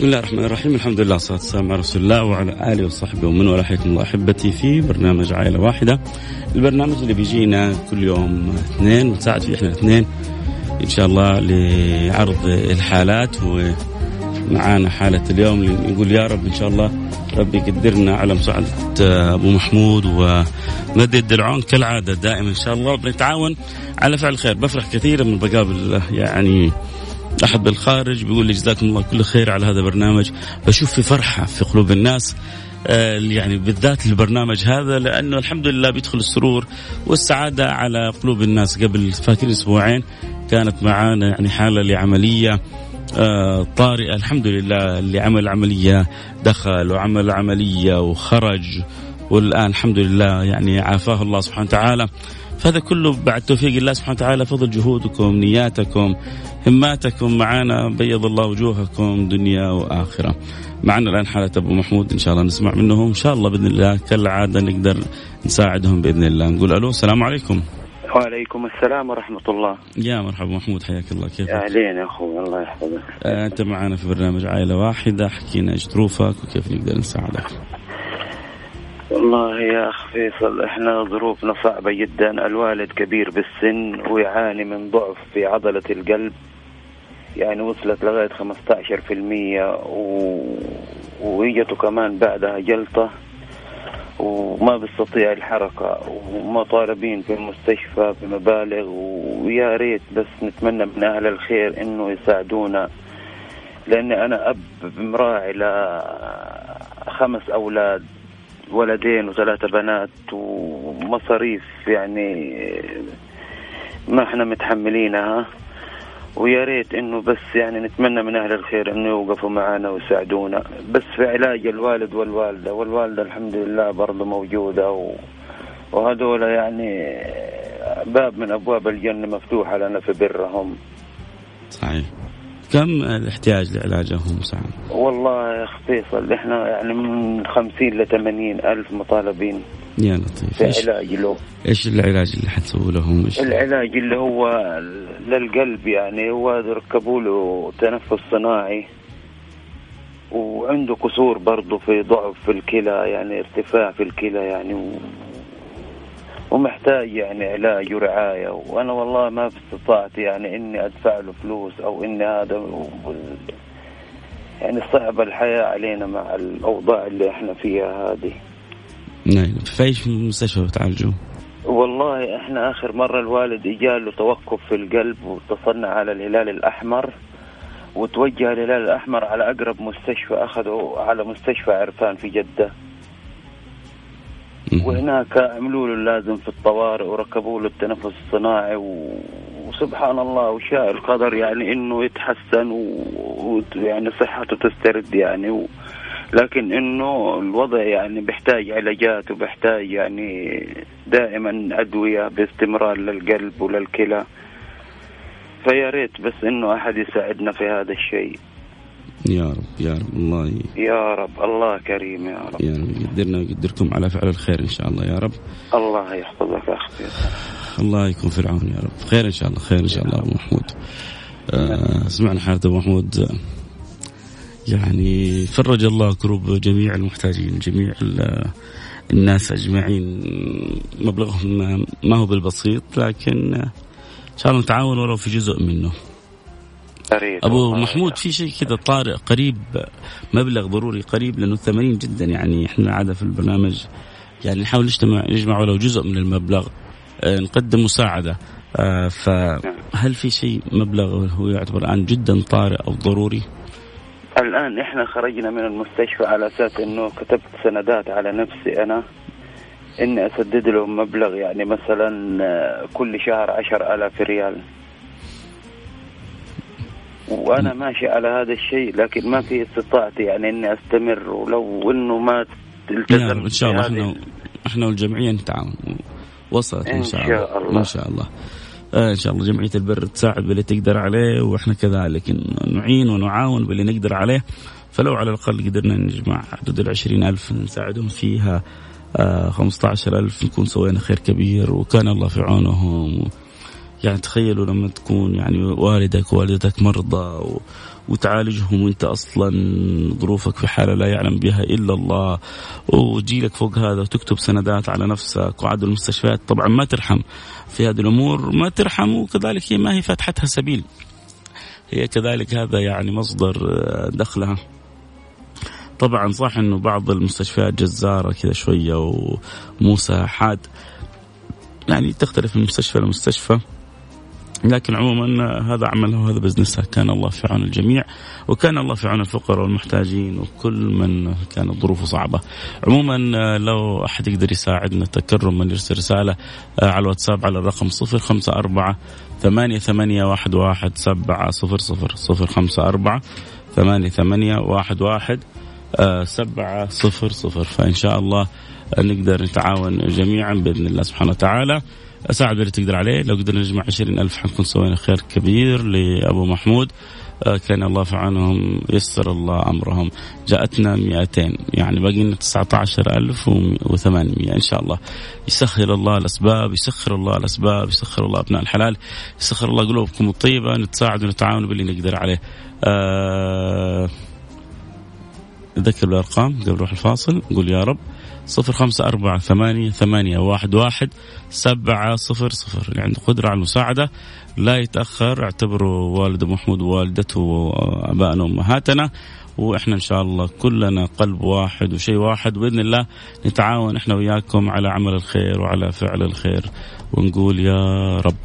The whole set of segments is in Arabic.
بسم الله الرحمن الرحيم. الحمد لله والصلاة والسلام على رسول الله وعلى آله وصحبه ومن والاه. حياكم الله أحبتي في برنامج عائلة واحدة. البرنامج اللي بيجينا كل يوم اثنين ونساعد فيه إحنا اثنين. إن شاء الله لعرض الحالات ومعانا حالة اليوم. نقول يا رب إن شاء الله ربي يقدرنا على مساعدة أبو محمود ومدد العون كالعادة دائما إن شاء الله بنتعاون على فعل الخير. بفرح كثيرا من بقابل يعني احد بالخارج بيقول لي جزاكم الله كل خير على هذا البرنامج. بشوف في فرحة في قلوب الناس آه، يعني بالذات البرنامج هذا لأنه الحمد لله بيدخل السرور والسعادة على قلوب الناس. قبل فاكر أسبوعين كانت معانا يعني حالة لعملية آه، طارئة. الحمد لله اللي عمل عملية دخل وعمل عملية وخرج والآن الحمد لله يعني عافاه الله سبحانه وتعالى. فهذا كله بعد توفيق الله سبحانه وتعالى فضل جهودكم نياتكم هماتكم معنا بيض الله وجوهكم دنيا وآخرة. معنا الآن حالة أبو محمود إن شاء الله نسمع منهم. إن شاء الله بإذن الله كالعادة نقدر نساعدهم بإذن الله. نقول ألو السلام عليكم. وعليكم السلام ورحمة الله. يا مرحبا محمود حياك الله. كيف أهلين يا أخوي الله يحفظك. أنت معنا في برنامج عائلة واحدة حكينا إيش ظروفك وكيف نقدر نساعدك. والله يا أخ فيصل إحنا ظروفنا صعبة جدا. الوالد كبير بالسن ويعاني من ضعف في عضلة القلب. يعني وصلت لغاية 15% و... وإجته كمان بعدها جلطة وما بيستطيع الحركة ومطالبين في المستشفى بمبالغ ويا ريت بس نتمنى من أهل الخير إنه يساعدونا. لأني أنا أب مراعي لخمس أولاد. ولدين وثلاثة بنات ومصاريف يعني ما إحنا متحملينها. ويا ريت إنه بس يعني نتمنى من أهل الخير إنه يوقفوا معنا ويساعدونا. بس في علاج الوالد والوالدة والوالدة الحمد لله برضه موجودة و... وهذول يعني باب من أبواب الجنة مفتوحه لنا في برهم. صحيح. كم الاحتياج لعلاجهم سعد؟ والله يا فيصل إحنا يعني من 50 ل 80 ألف مطالبين يا لطيف في علاج له إيش العلاج اللي حتسووا لهم؟ إيش العلاج اللي هو للقلب يعني هو ركبوا له تنفس صناعي وعنده كسور برضه في ضعف في الكلى يعني ارتفاع في الكلى يعني و... ومحتاج يعني علاج ورعاية. وأنا والله ما استطعت يعني إني أدفع له فلوس أو إني هذا وال... يعني صعب الحياة علينا مع الأوضاع اللي إحنا فيها هذه. نعم. في إيش مستشفى بتعالجوا؟ والله إحنا آخر مرة الوالد اجاله توقف في القلب واتصلنا على الهلال الأحمر وتوجه الهلال الأحمر على أقرب مستشفى أخذه على مستشفى عرفان في جدة. وهناك عملوا له اللازم في الطوارئ وركبوا له التنفس الصناعي و... وسبحان الله وشاء القدر يعني إنه يتحسن ويعني و... صحته تسترد يعني و... لكن إنه الوضع يعني بيحتاج علاجات وبيحتاج يعني دائما أدوية باستمرار للقلب وللكلى. فيا ريت بس إنه أحد يساعدنا في هذا الشيء. يا رب يا رب الله ي... يا رب الله كريم يا رب. يا رب يقدرنا ويقدركم على فعل الخير إن شاء الله يا رب. الله يحفظك اخ الله يكون في العون يا رب. خير إن شاء الله خير إن شاء الله أبو محمود. آه سمعنا حالة أبو محمود. يعني فرج الله كروب جميع المحتاجين جميع الناس أجمعين. مبلغهم ما هو بالبسيط لكن إن شاء الله نتعاون ولو في جزء منه. أبو محمود في شيء كذا طارئ قريب مبلغ ضروري قريب لأنه ثمانين جدا يعني إحنا عادة في البرنامج يعني نحاول نجتمع نجمع ولو جزء من المبلغ نقدم مساعدة. فهل في شيء مبلغ هو يعتبر الآن جدا طارئ أو ضروري؟ الآن إحنا خرجنا من المستشفى على أساس إنه كتبت سندات على نفسي أنا إني أسدد لهم مبلغ يعني مثلا كل شهر عشر آلاف ريال. وأنا ماشي على هذا الشيء لكن ما في استطاعتي يعني إني أستمر. ولو إنه ما التزم إن شاء الله. إحنا إحنا والجمعية نتعاون. وصلت إن شاء الله. الله. إن شاء الله. آه إن شاء الله. جمعية البر تساعد باللي تقدر عليه وإحنا كذلك نعين ونعاون باللي نقدر عليه. فلو على الأقل قدرنا نجمع حدود ال ألف نساعدهم فيها. آه 15000 نكون سوينا خير كبير وكان الله في عونهم. يعني تخيلوا لما تكون يعني والدك ووالدتك مرضى و... وتعالجهم وانت أصلا ظروفك في حالة لا يعلم بها إلا الله. وتجيلك فوق هذا وتكتب سندات على نفسك وعاد المستشفيات. طبعا ما ترحم في هذه الأمور. ما ترحم وكذلك هي ما هي فاتحتها سبيل. هي كذلك هذا يعني مصدر دخلها. طبعا صح إنه بعض المستشفيات جزارة كذا شوية ومساحات يعني تختلف من مستشفى لمستشفى. لكن عموما هذا عملها وهذا بزنسها كان الله في عون الجميع وكان الله في عون الفقراء والمحتاجين وكل من كانت ظروفه صعبة. عموما لو أحد يقدر يساعدنا تكرما يرسل رسالة على الواتساب على الرقم صفر خمسة أربعة ثمانية ثمانية واحد واحد سبعة صفر صفر صفر خمسة أربعة ثمانية ثمانية واحد واحد سبعة صفر صفر. فإن شاء الله نقدر نتعاون جميعا بإذن الله سبحانه وتعالى. أساعد اللي تقدر عليه. لو قدرنا نجمع عشرين ألف حنكون سوينا خير كبير لأبو محمود. آه، كان الله في عونهم يسر الله أمرهم. جاءتنا 200 يعني باقي لنا 19800 إن شاء الله يسخر الله الأسباب يسخر الله الأسباب يسخر الله أبناء الحلال. يسخر الله قلوبكم الطيبة نتساعد ونتعاون باللي نقدر عليه. أه ذكر الأرقام قبل نروح الفاصل. نقول يا رب صفر خمسة أربعة ثمانية ثمانية واحد واحد سبعة صفر صفر. اللي عنده قدرة على المساعدة لا يتأخر. اعتبروا والد محمود ووالدته وأبائنا وأمهاتنا وإحنا إن شاء الله كلنا قلب واحد وشيء واحد. باذن الله نتعاون إحنا وياكم على عمل الخير وعلى فعل الخير ونقول يا رب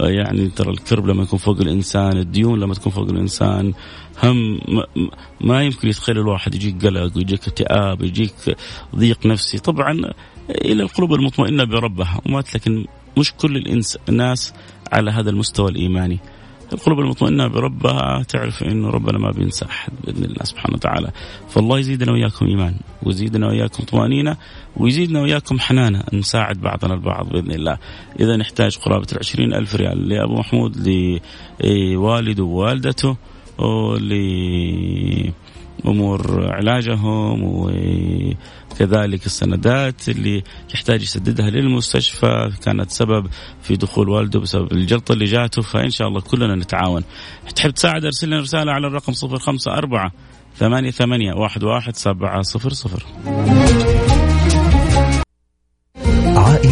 يعني ترى الكرب لما يكون فوق الإنسان الديون لما تكون فوق الإنسان هم ما يمكن يتخيل الواحد يجيك قلق ويجيك اكتئاب يجيك ضيق نفسي. طبعا إلى القلوب المطمئنة بربها ومات لكن مش كل الناس على هذا المستوى الإيماني. القلوب المطمئنة بربها تعرف أنه ربنا ما بينسى أحد بإذن الله سبحانه وتعالى. فالله يزيدنا وإياكم إيمان ويزيدنا وإياكم طمأنينة ويزيدنا وإياكم حنانة. نساعد بعضنا البعض بإذن الله. إذا نحتاج قرابة العشرين ألف ريال لأبو محمود لوالده ووالدته. لأمور علاجهم وكذلك السندات اللي يحتاج يسددها للمستشفى. كانت سبب في دخول والده بسبب الجلطة اللي جاته فإن شاء الله كلنا نتعاون. تحب تساعد أرسل لنا رسالة على الرقم صفر خمسة أربعة ثمانية ثمانية واحد واحد سبعة صفر صفر.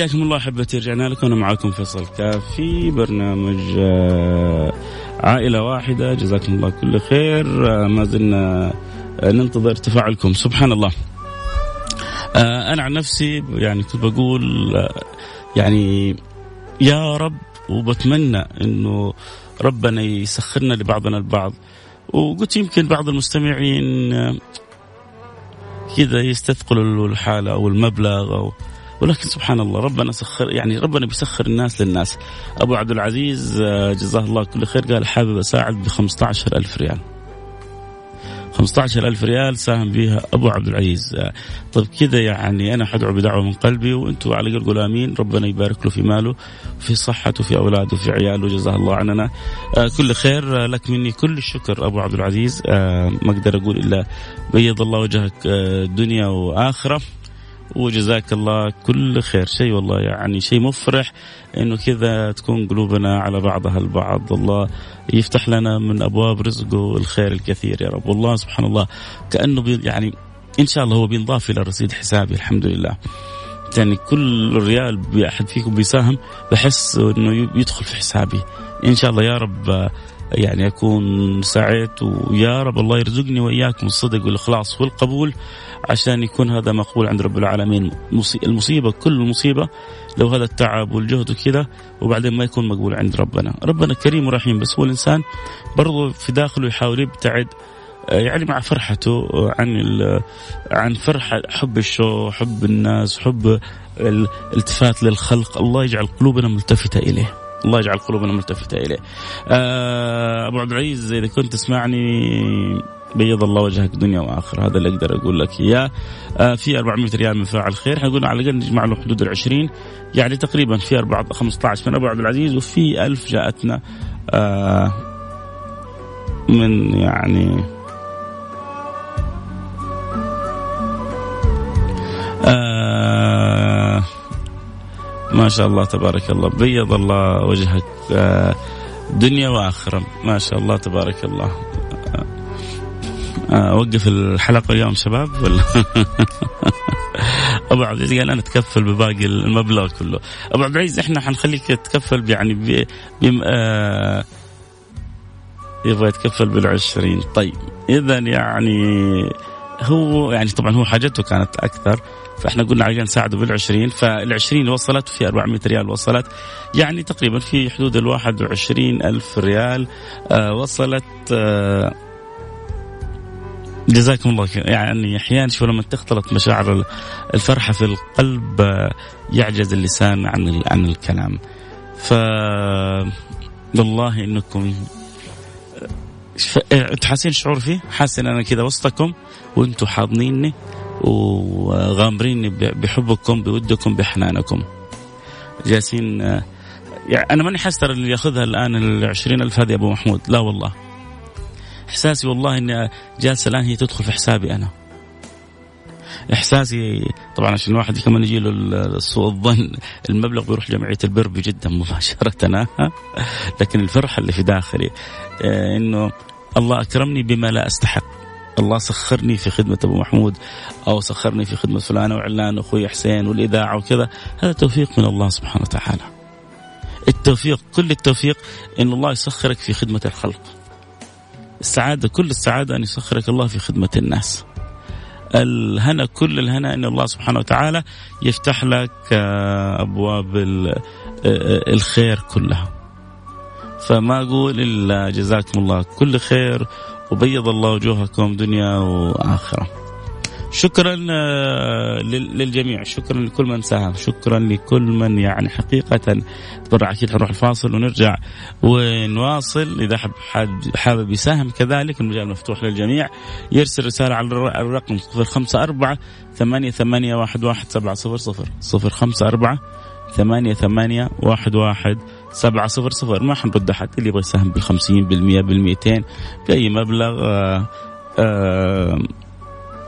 حياكم الله احبتي رجعنا لكم. أنا معكم فيصل كاف في برنامج آه، عائلة واحدة. جزاكم الله كل خير. آه، ما زلنا آه، ننتظر تفاعلكم. سبحان الله. أنا عن نفسي يعني كنت بقول يعني يا رب وبتمنى إنه ربنا يسخرنا لبعضنا البعض. وقلت يمكن بعض المستمعين كذا يستثقلوا الحالة أو المبلغ أو ولكن سبحان الله ربنا سخر يعني ربنا بيسخر الناس للناس. أبو عبد العزيز آه، جزاه الله كل خير قال حابب أساعد ب ألف ريال. 15 ألف ريال ساهم بها أبو عبد العزيز. طيب كذا يعني أنا حدعو بدعوة من قلبي وأنتم على قول آمين ربنا يبارك له في ماله في صحته في أولاده في عياله جزاه الله عننا. كل خير لك مني كل الشكر أبو عبد العزيز. ما أقدر أقول إلا بيض الله وجهك دنيا وآخرة. وجزاك الله كل خير. شيء والله يعني شيء مفرح إنه كذا تكون قلوبنا على بعضها البعض. الله يفتح لنا من أبواب رزقه الخير الكثير يا رب. والله سبحان الله كأنه يعني إن شاء الله هو بينضاف إلى رصيد حسابي الحمد لله. يعني كل ريال بأحد فيكم بيساهم بحس إنه يدخل في حسابي. إن شاء الله يا رب يعني أكون سعيت ويا رب الله يرزقني وإياكم الصدق والإخلاص والقبول عشان يكون هذا مقبول عند رب العالمين. المصيبة كل المصيبة لو هذا التعب والجهد وكذا وبعدين ما يكون مقبول عند ربنا. ربنا كريم ورحيم بس هو الإنسان برضه في داخله يحاول يبتعد يعني مع فرحته عن عن فرحه حب الشو حب الناس حب الالتفات للخلق. الله يجعل قلوبنا ملتفته إليه. الله يجعل قلوبنا ملتفتة إليه. آه أبو عبد العزيز إذا كنت تسمعني بيض الله وجهك دنيا واخره هذا اللي أقدر أقول لك إياه. آه في 400 ريال من فاعل خير. حنقول على الأقل نجمع له حدود ال 20 يعني تقريبا في 4 15 من أبو عبد العزيز وفي 1000 جاءتنا آه من يعني ما شاء الله تبارك الله. بيض الله وجهك آه، دنيا وآخرة. ما شاء الله تبارك الله. آه، أوقف الحلقة اليوم شباب ولا؟ أبو عبد العزيز قال أنا أتكفل بباقي المبلغ كله. أبو عبد العزيز إحنا حنخليك تتكفل يعني ب... ب... آه يبغى يتكفل بالعشرين. طيب اذا يعني هو يعني طبعا هو حاجته كانت أكثر فإحنا قلنا على نساعده بال20 فال20 وصلت في 400 ريال وصلت يعني تقريبا في حدود ال 21 ألف ريال آه وصلت آه جزاكم الله خير. يعني أحيانا شو لما تختلط مشاعر الفرحة في القلب آه يعجز اللسان عن عن الكلام. ف والله إنكم أنتوا حاسين شعور فيه؟ حاسس ان أنا كذا وسطكم وأنتم حاضنيني وغامرين بحبكم بودكم بحنانكم. جالسين يعني أنا ماني حاسس ترى اللي ياخذها الآن ال ألف هذه أبو محمود. لا والله. إحساسي والله إن جالسة الآن هي تدخل في حسابي أنا. إحساسي طبعا عشان الواحد كمان يجي له سوء الظن المبلغ بيروح جمعية البر بجده مباشرة لكن الفرحة اللي في داخلي آه، إنه الله أكرمني بما لا أستحق. الله سخرني في خدمة أبو محمود أو سخرني في خدمة فلان وعلان وأخوي حسين والإذاعة وكذا. هذا توفيق من الله سبحانه وتعالى. التوفيق كل التوفيق أن الله يسخرك في خدمة الخلق. السعادة كل السعادة أن يسخرك الله في خدمة الناس. الهنا كل الهنا أن الله سبحانه وتعالى يفتح لك آه، أبواب آه، الخير كلها. فما أقول إلا جزاكم الله كل خير وبيض الله وجوهكم دنيا وآخرة. شكرا آه، للجميع. شكرا لكل من ساهم. شكرا لكل من يعني حقيقة. تبرع أكيد حنروح الفاصل ونرجع ونواصل. إذا حب حابب يساهم كذلك المجال مفتوح للجميع. يرسل رسالة على الرقم صفر خمسة أربعة ثمانية ثمانية واحد واحد سبعة صفر صفر. صفر خمسة أربعة ثمانية ثمانية واحد واحد سبعة صفر صفر. ما حنرد أحد. اللي يبغى يساهم بالخمسين بالمية بالميتين بأي مبلغ آآ آآ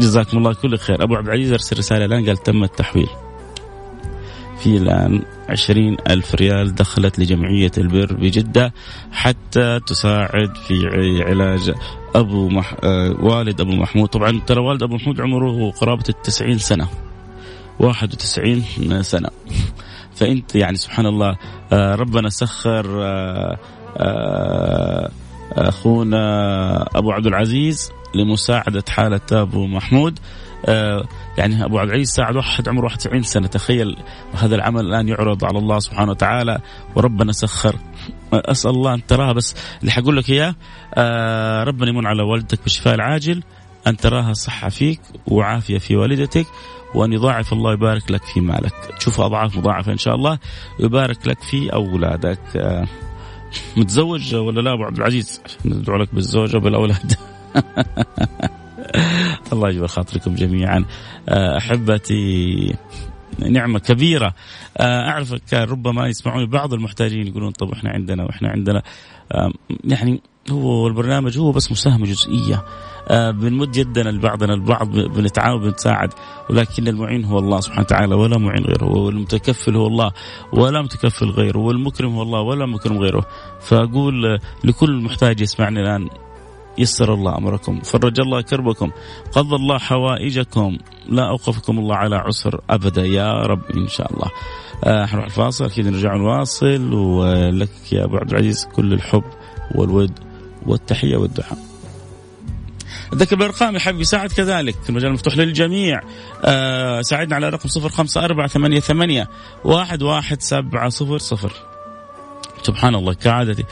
جزاكم الله كل خير. أبو عبد العزيز أرسل رسالة الآن قال تم التحويل. في الآن عشرين ألف ريال دخلت لجمعية البر بجدة حتى تساعد في علاج أبو مح... آه والد أبو محمود. طبعا ترى والد أبو محمود عمره قرابة التسعين سنة. واحد وتسعين سنة. فإنت يعني سبحان الله آه، ربنا سخر آه، آه، أخونا أبو عبد العزيز لمساعدة حالة أبو محمود. يعني أبو عبد العزيز ساعد واحد عمره 91 سنة. تخيل هذا العمل الآن يعرض على الله سبحانه وتعالى وربنا سخر. أسأل الله أن تراها بس اللي حقول لك إياه ربنا يمن على والدتك بالشفاء العاجل. أن تراها صحة فيك وعافية في والدتك وأن يضاعف الله يبارك لك في مالك. تشوف أضعاف مضاعفة إن شاء الله ويبارك لك في أولادك. آه، متزوج ولا لا أبو عبد العزيز؟ ندعو لك بالزوجة وبالأولاد. الله يجبر خاطركم جميعا. آه، أحبتي نعمة كبيرة. آه، اعرف كان ربما يسمعوني بعض المحتاجين يقولون طب إحنا عندنا وإحنا عندنا. يعني هو البرنامج هو بس مساهمة جزئية. بنمد يدنا لبعضنا البعض بنتعاون بنتساعد ولكن المعين هو الله سبحانه وتعالى ولا معين غيره. والمتكفل هو الله ولا متكفل غيره. والمكرم هو الله ولا مكرم غيره. فأقول لكل محتاج يسمعني الآن يسر الله أمركم، فرج الله كربكم، قضى الله حوائجكم، لا أوقفكم الله على عسر أبدا. يا رب إن شاء الله. آه حنروح الفاصل أكيد نرجع نواصل. ولك يا أبو عبد العزيز كل الحب والود والتحية والدعاء. أذكر بالأرقام يا حبيبي. ساعد كذلك. المجال مفتوح للجميع. آه ساعدنا على رقم صفر خمسة أربعة ثمانية ثمانية واحد واحد سبعة صفر صفر. سبحان الله كعادتي.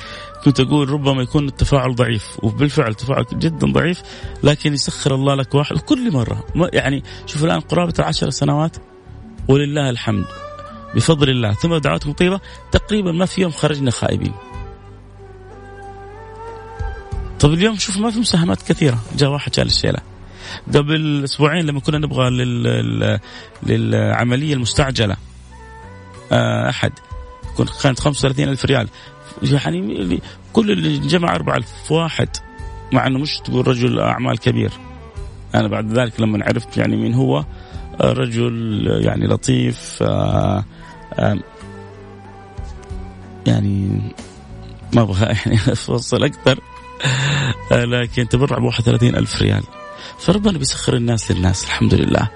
كنت أقول ربما يكون التفاعل ضعيف وبالفعل التفاعل جدا ضعيف لكن يسخر الله لك واحد كل مرة. يعني شوف الآن قرابة العشر سنوات ولله الحمد. بفضل الله. ثم دعواتكم طيبة. تقريبا ما في يوم خرجنا خائبين. طب اليوم شوف ما في مساهمات كثيرة. جاء واحد شال الشيلة. قبل أسبوعين لما كنا نبغى لل... للعملية المستعجلة. آه، أحد. كانت 35 ألف ريال. يعني كل اللي جمع 4000 واحد. مع إنه مش تقول رجل أعمال كبير. أنا بعد ذلك لما عرفت يعني مين هو آه، رجل يعني لطيف آه، يعني ما أبغى يعني أفصل أكثر. لكن تبرع ب 31 ألف ريال. فربنا بيسخر الناس للناس الحمد لله.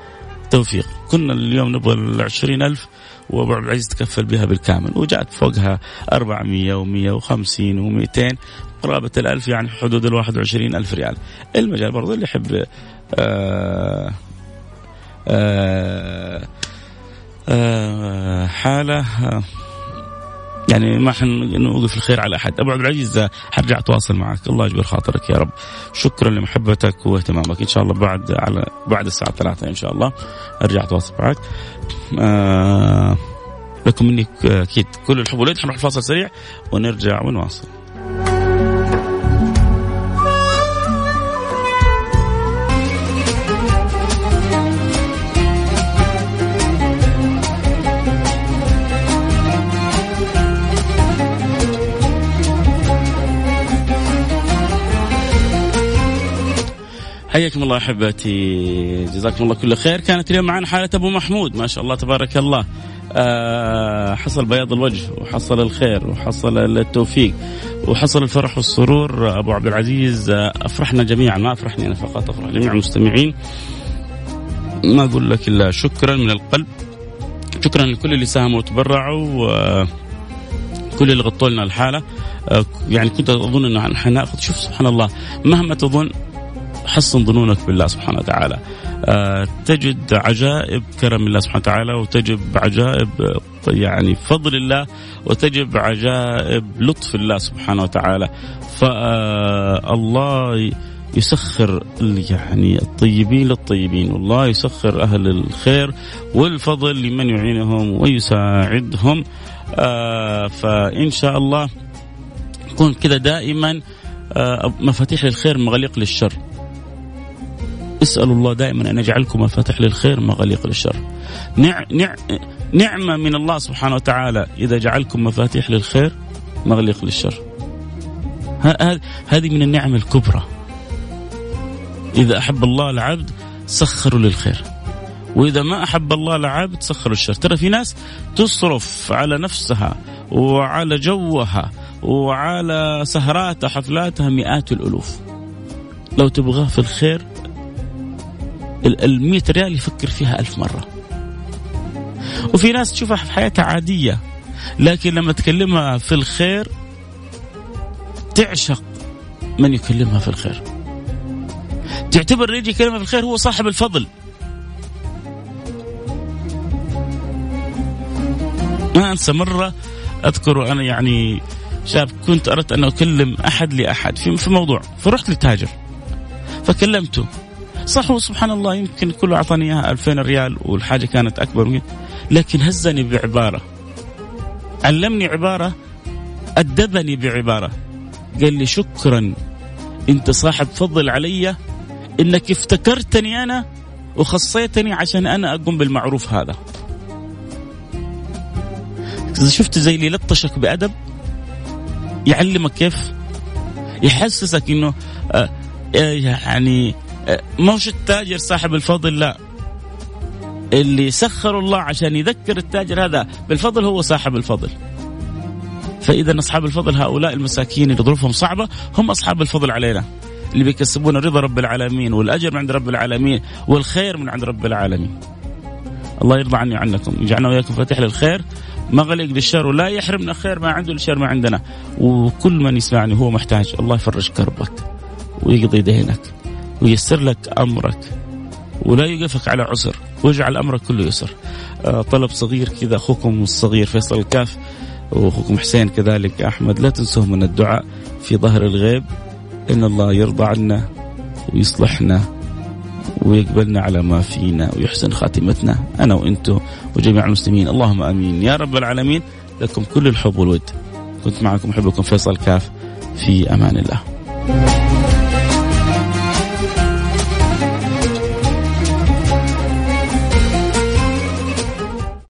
توفيق. كنا اليوم نبغى ال 20 ألف وأبو عبد العزيز تكفل بها بالكامل وجاءت فوقها 400 و150 و200 قرابة الألف يعني حدود ال 21 ألف ريال. المجال برضو اللي يحب آه، آه، آه، حالة يعني ما حنوقف الخير على أحد. أبو عبد العزيز حرجع أتواصل معك. الله يجبر خاطرك يا رب. شكرا لمحبتك واهتمامك. إن شاء الله بعد على بعد الساعة 3 إن شاء الله أرجع أتواصل معك. آه لكم مني أكيد كل الحب والود. حنروح فاصل سريع ونرجع ونواصل. حياكم الله أحبتي. جزاكم الله كل خير. كانت اليوم معنا حالة أبو محمود. ما شاء الله تبارك الله. آه حصل بياض الوجه وحصل الخير وحصل التوفيق وحصل الفرح والسرور. أبو عبد العزيز آه أفرحنا جميعا. ما افرحني أنا فقط أفرح جميع المستمعين. ما أقول لك إلا شكرا من القلب. شكرا لكل اللي ساهموا وتبرعوا آه كل اللي غطوا لنا الحالة. آه يعني كنت أظن إنه حناخذ شوف سبحان الله مهما تظن حصن ظنونك بالله سبحانه وتعالى. آه، تجد عجائب كرم الله سبحانه وتعالى وتجد عجائب يعني فضل الله وتجد عجائب لطف الله سبحانه وتعالى. فالله يسخر يعني الطيبين للطيبين والله يسخر أهل الخير والفضل لمن يعينهم ويساعدهم. آه، فإن شاء الله يكون كذا دائما آه، مفاتيح للخير مغلق للشر. اسألوا الله دائما أن يجعلكم مفاتيح للخير مغاليق للشر. نع... نع... نعمة من الله سبحانه وتعالى إذا جعلكم مفاتيح للخير مغليق للشر. هذه من النعم الكبرى. إذا أحب الله العبد سخروا للخير. وإذا ما أحب الله العبد سخروا الشر ترى في ناس تصرف على نفسها وعلى جوها وعلى سهراتها حفلاتها مئات الألوف. لو تبغاه في الخير ال 100 ريال يفكر فيها ألف مرة. وفي ناس تشوفها في حياتها عادية لكن لما تكلمها في الخير تعشق من يكلمها في الخير. تعتبر اللي يجي يكلمها في الخير هو صاحب الفضل. ما أنسى مرة أذكر أنا يعني شاب كنت أردت أن أكلم أحد لأحد في موضوع فرحت لتاجر فكلمته. صح هو سبحان الله يمكن كله أعطاني إياها 2000 ريال والحاجة كانت أكبر من لكن هزني بعبارة. علمني عبارة أدبني بعبارة. قال لي شكرا. أنت صاحب فضل علي. إنك افتكرتني أنا وخصيتني عشان أنا أقوم بالمعروف هذا. شفت زي اللي لطشك بأدب يعلمك كيف يحسسك إنه آه، آه، يعني مش التاجر صاحب الفضل؟ لا. اللي سخر الله عشان يذكر التاجر هذا بالفضل هو صاحب الفضل. فإذا أصحاب الفضل هؤلاء المساكين اللي ظروفهم صعبة هم أصحاب الفضل علينا. اللي بيكسبون رضا رب العالمين والأجر من عند رب العالمين والخير من عند رب العالمين. الله يرضى عني وعنكم. يجعلنا وياكم فاتح للخير. مغلق للشر ولا يحرمنا خير ما عنده الشر ما عندنا. وكل من يسمعني هو محتاج. الله يفرج كربك ويقضي دينك. وييسر لك أمرك ولا يوقفك على عسر ويجعل أمرك كله يسر. آه طلب صغير كذا أخوكم الصغير فيصل الكاف وأخوكم حسين كذلك أحمد لا تنسوا من الدعاء في ظهر الغيب. إن الله يرضى عنا ويصلحنا ويقبلنا على ما فينا ويحسن خاتمتنا أنا وأنتم وجميع المسلمين. اللهم آمين. يا رب العالمين لكم كل الحب والود. كنت معكم أحبكم فيصل كاف في أمان الله.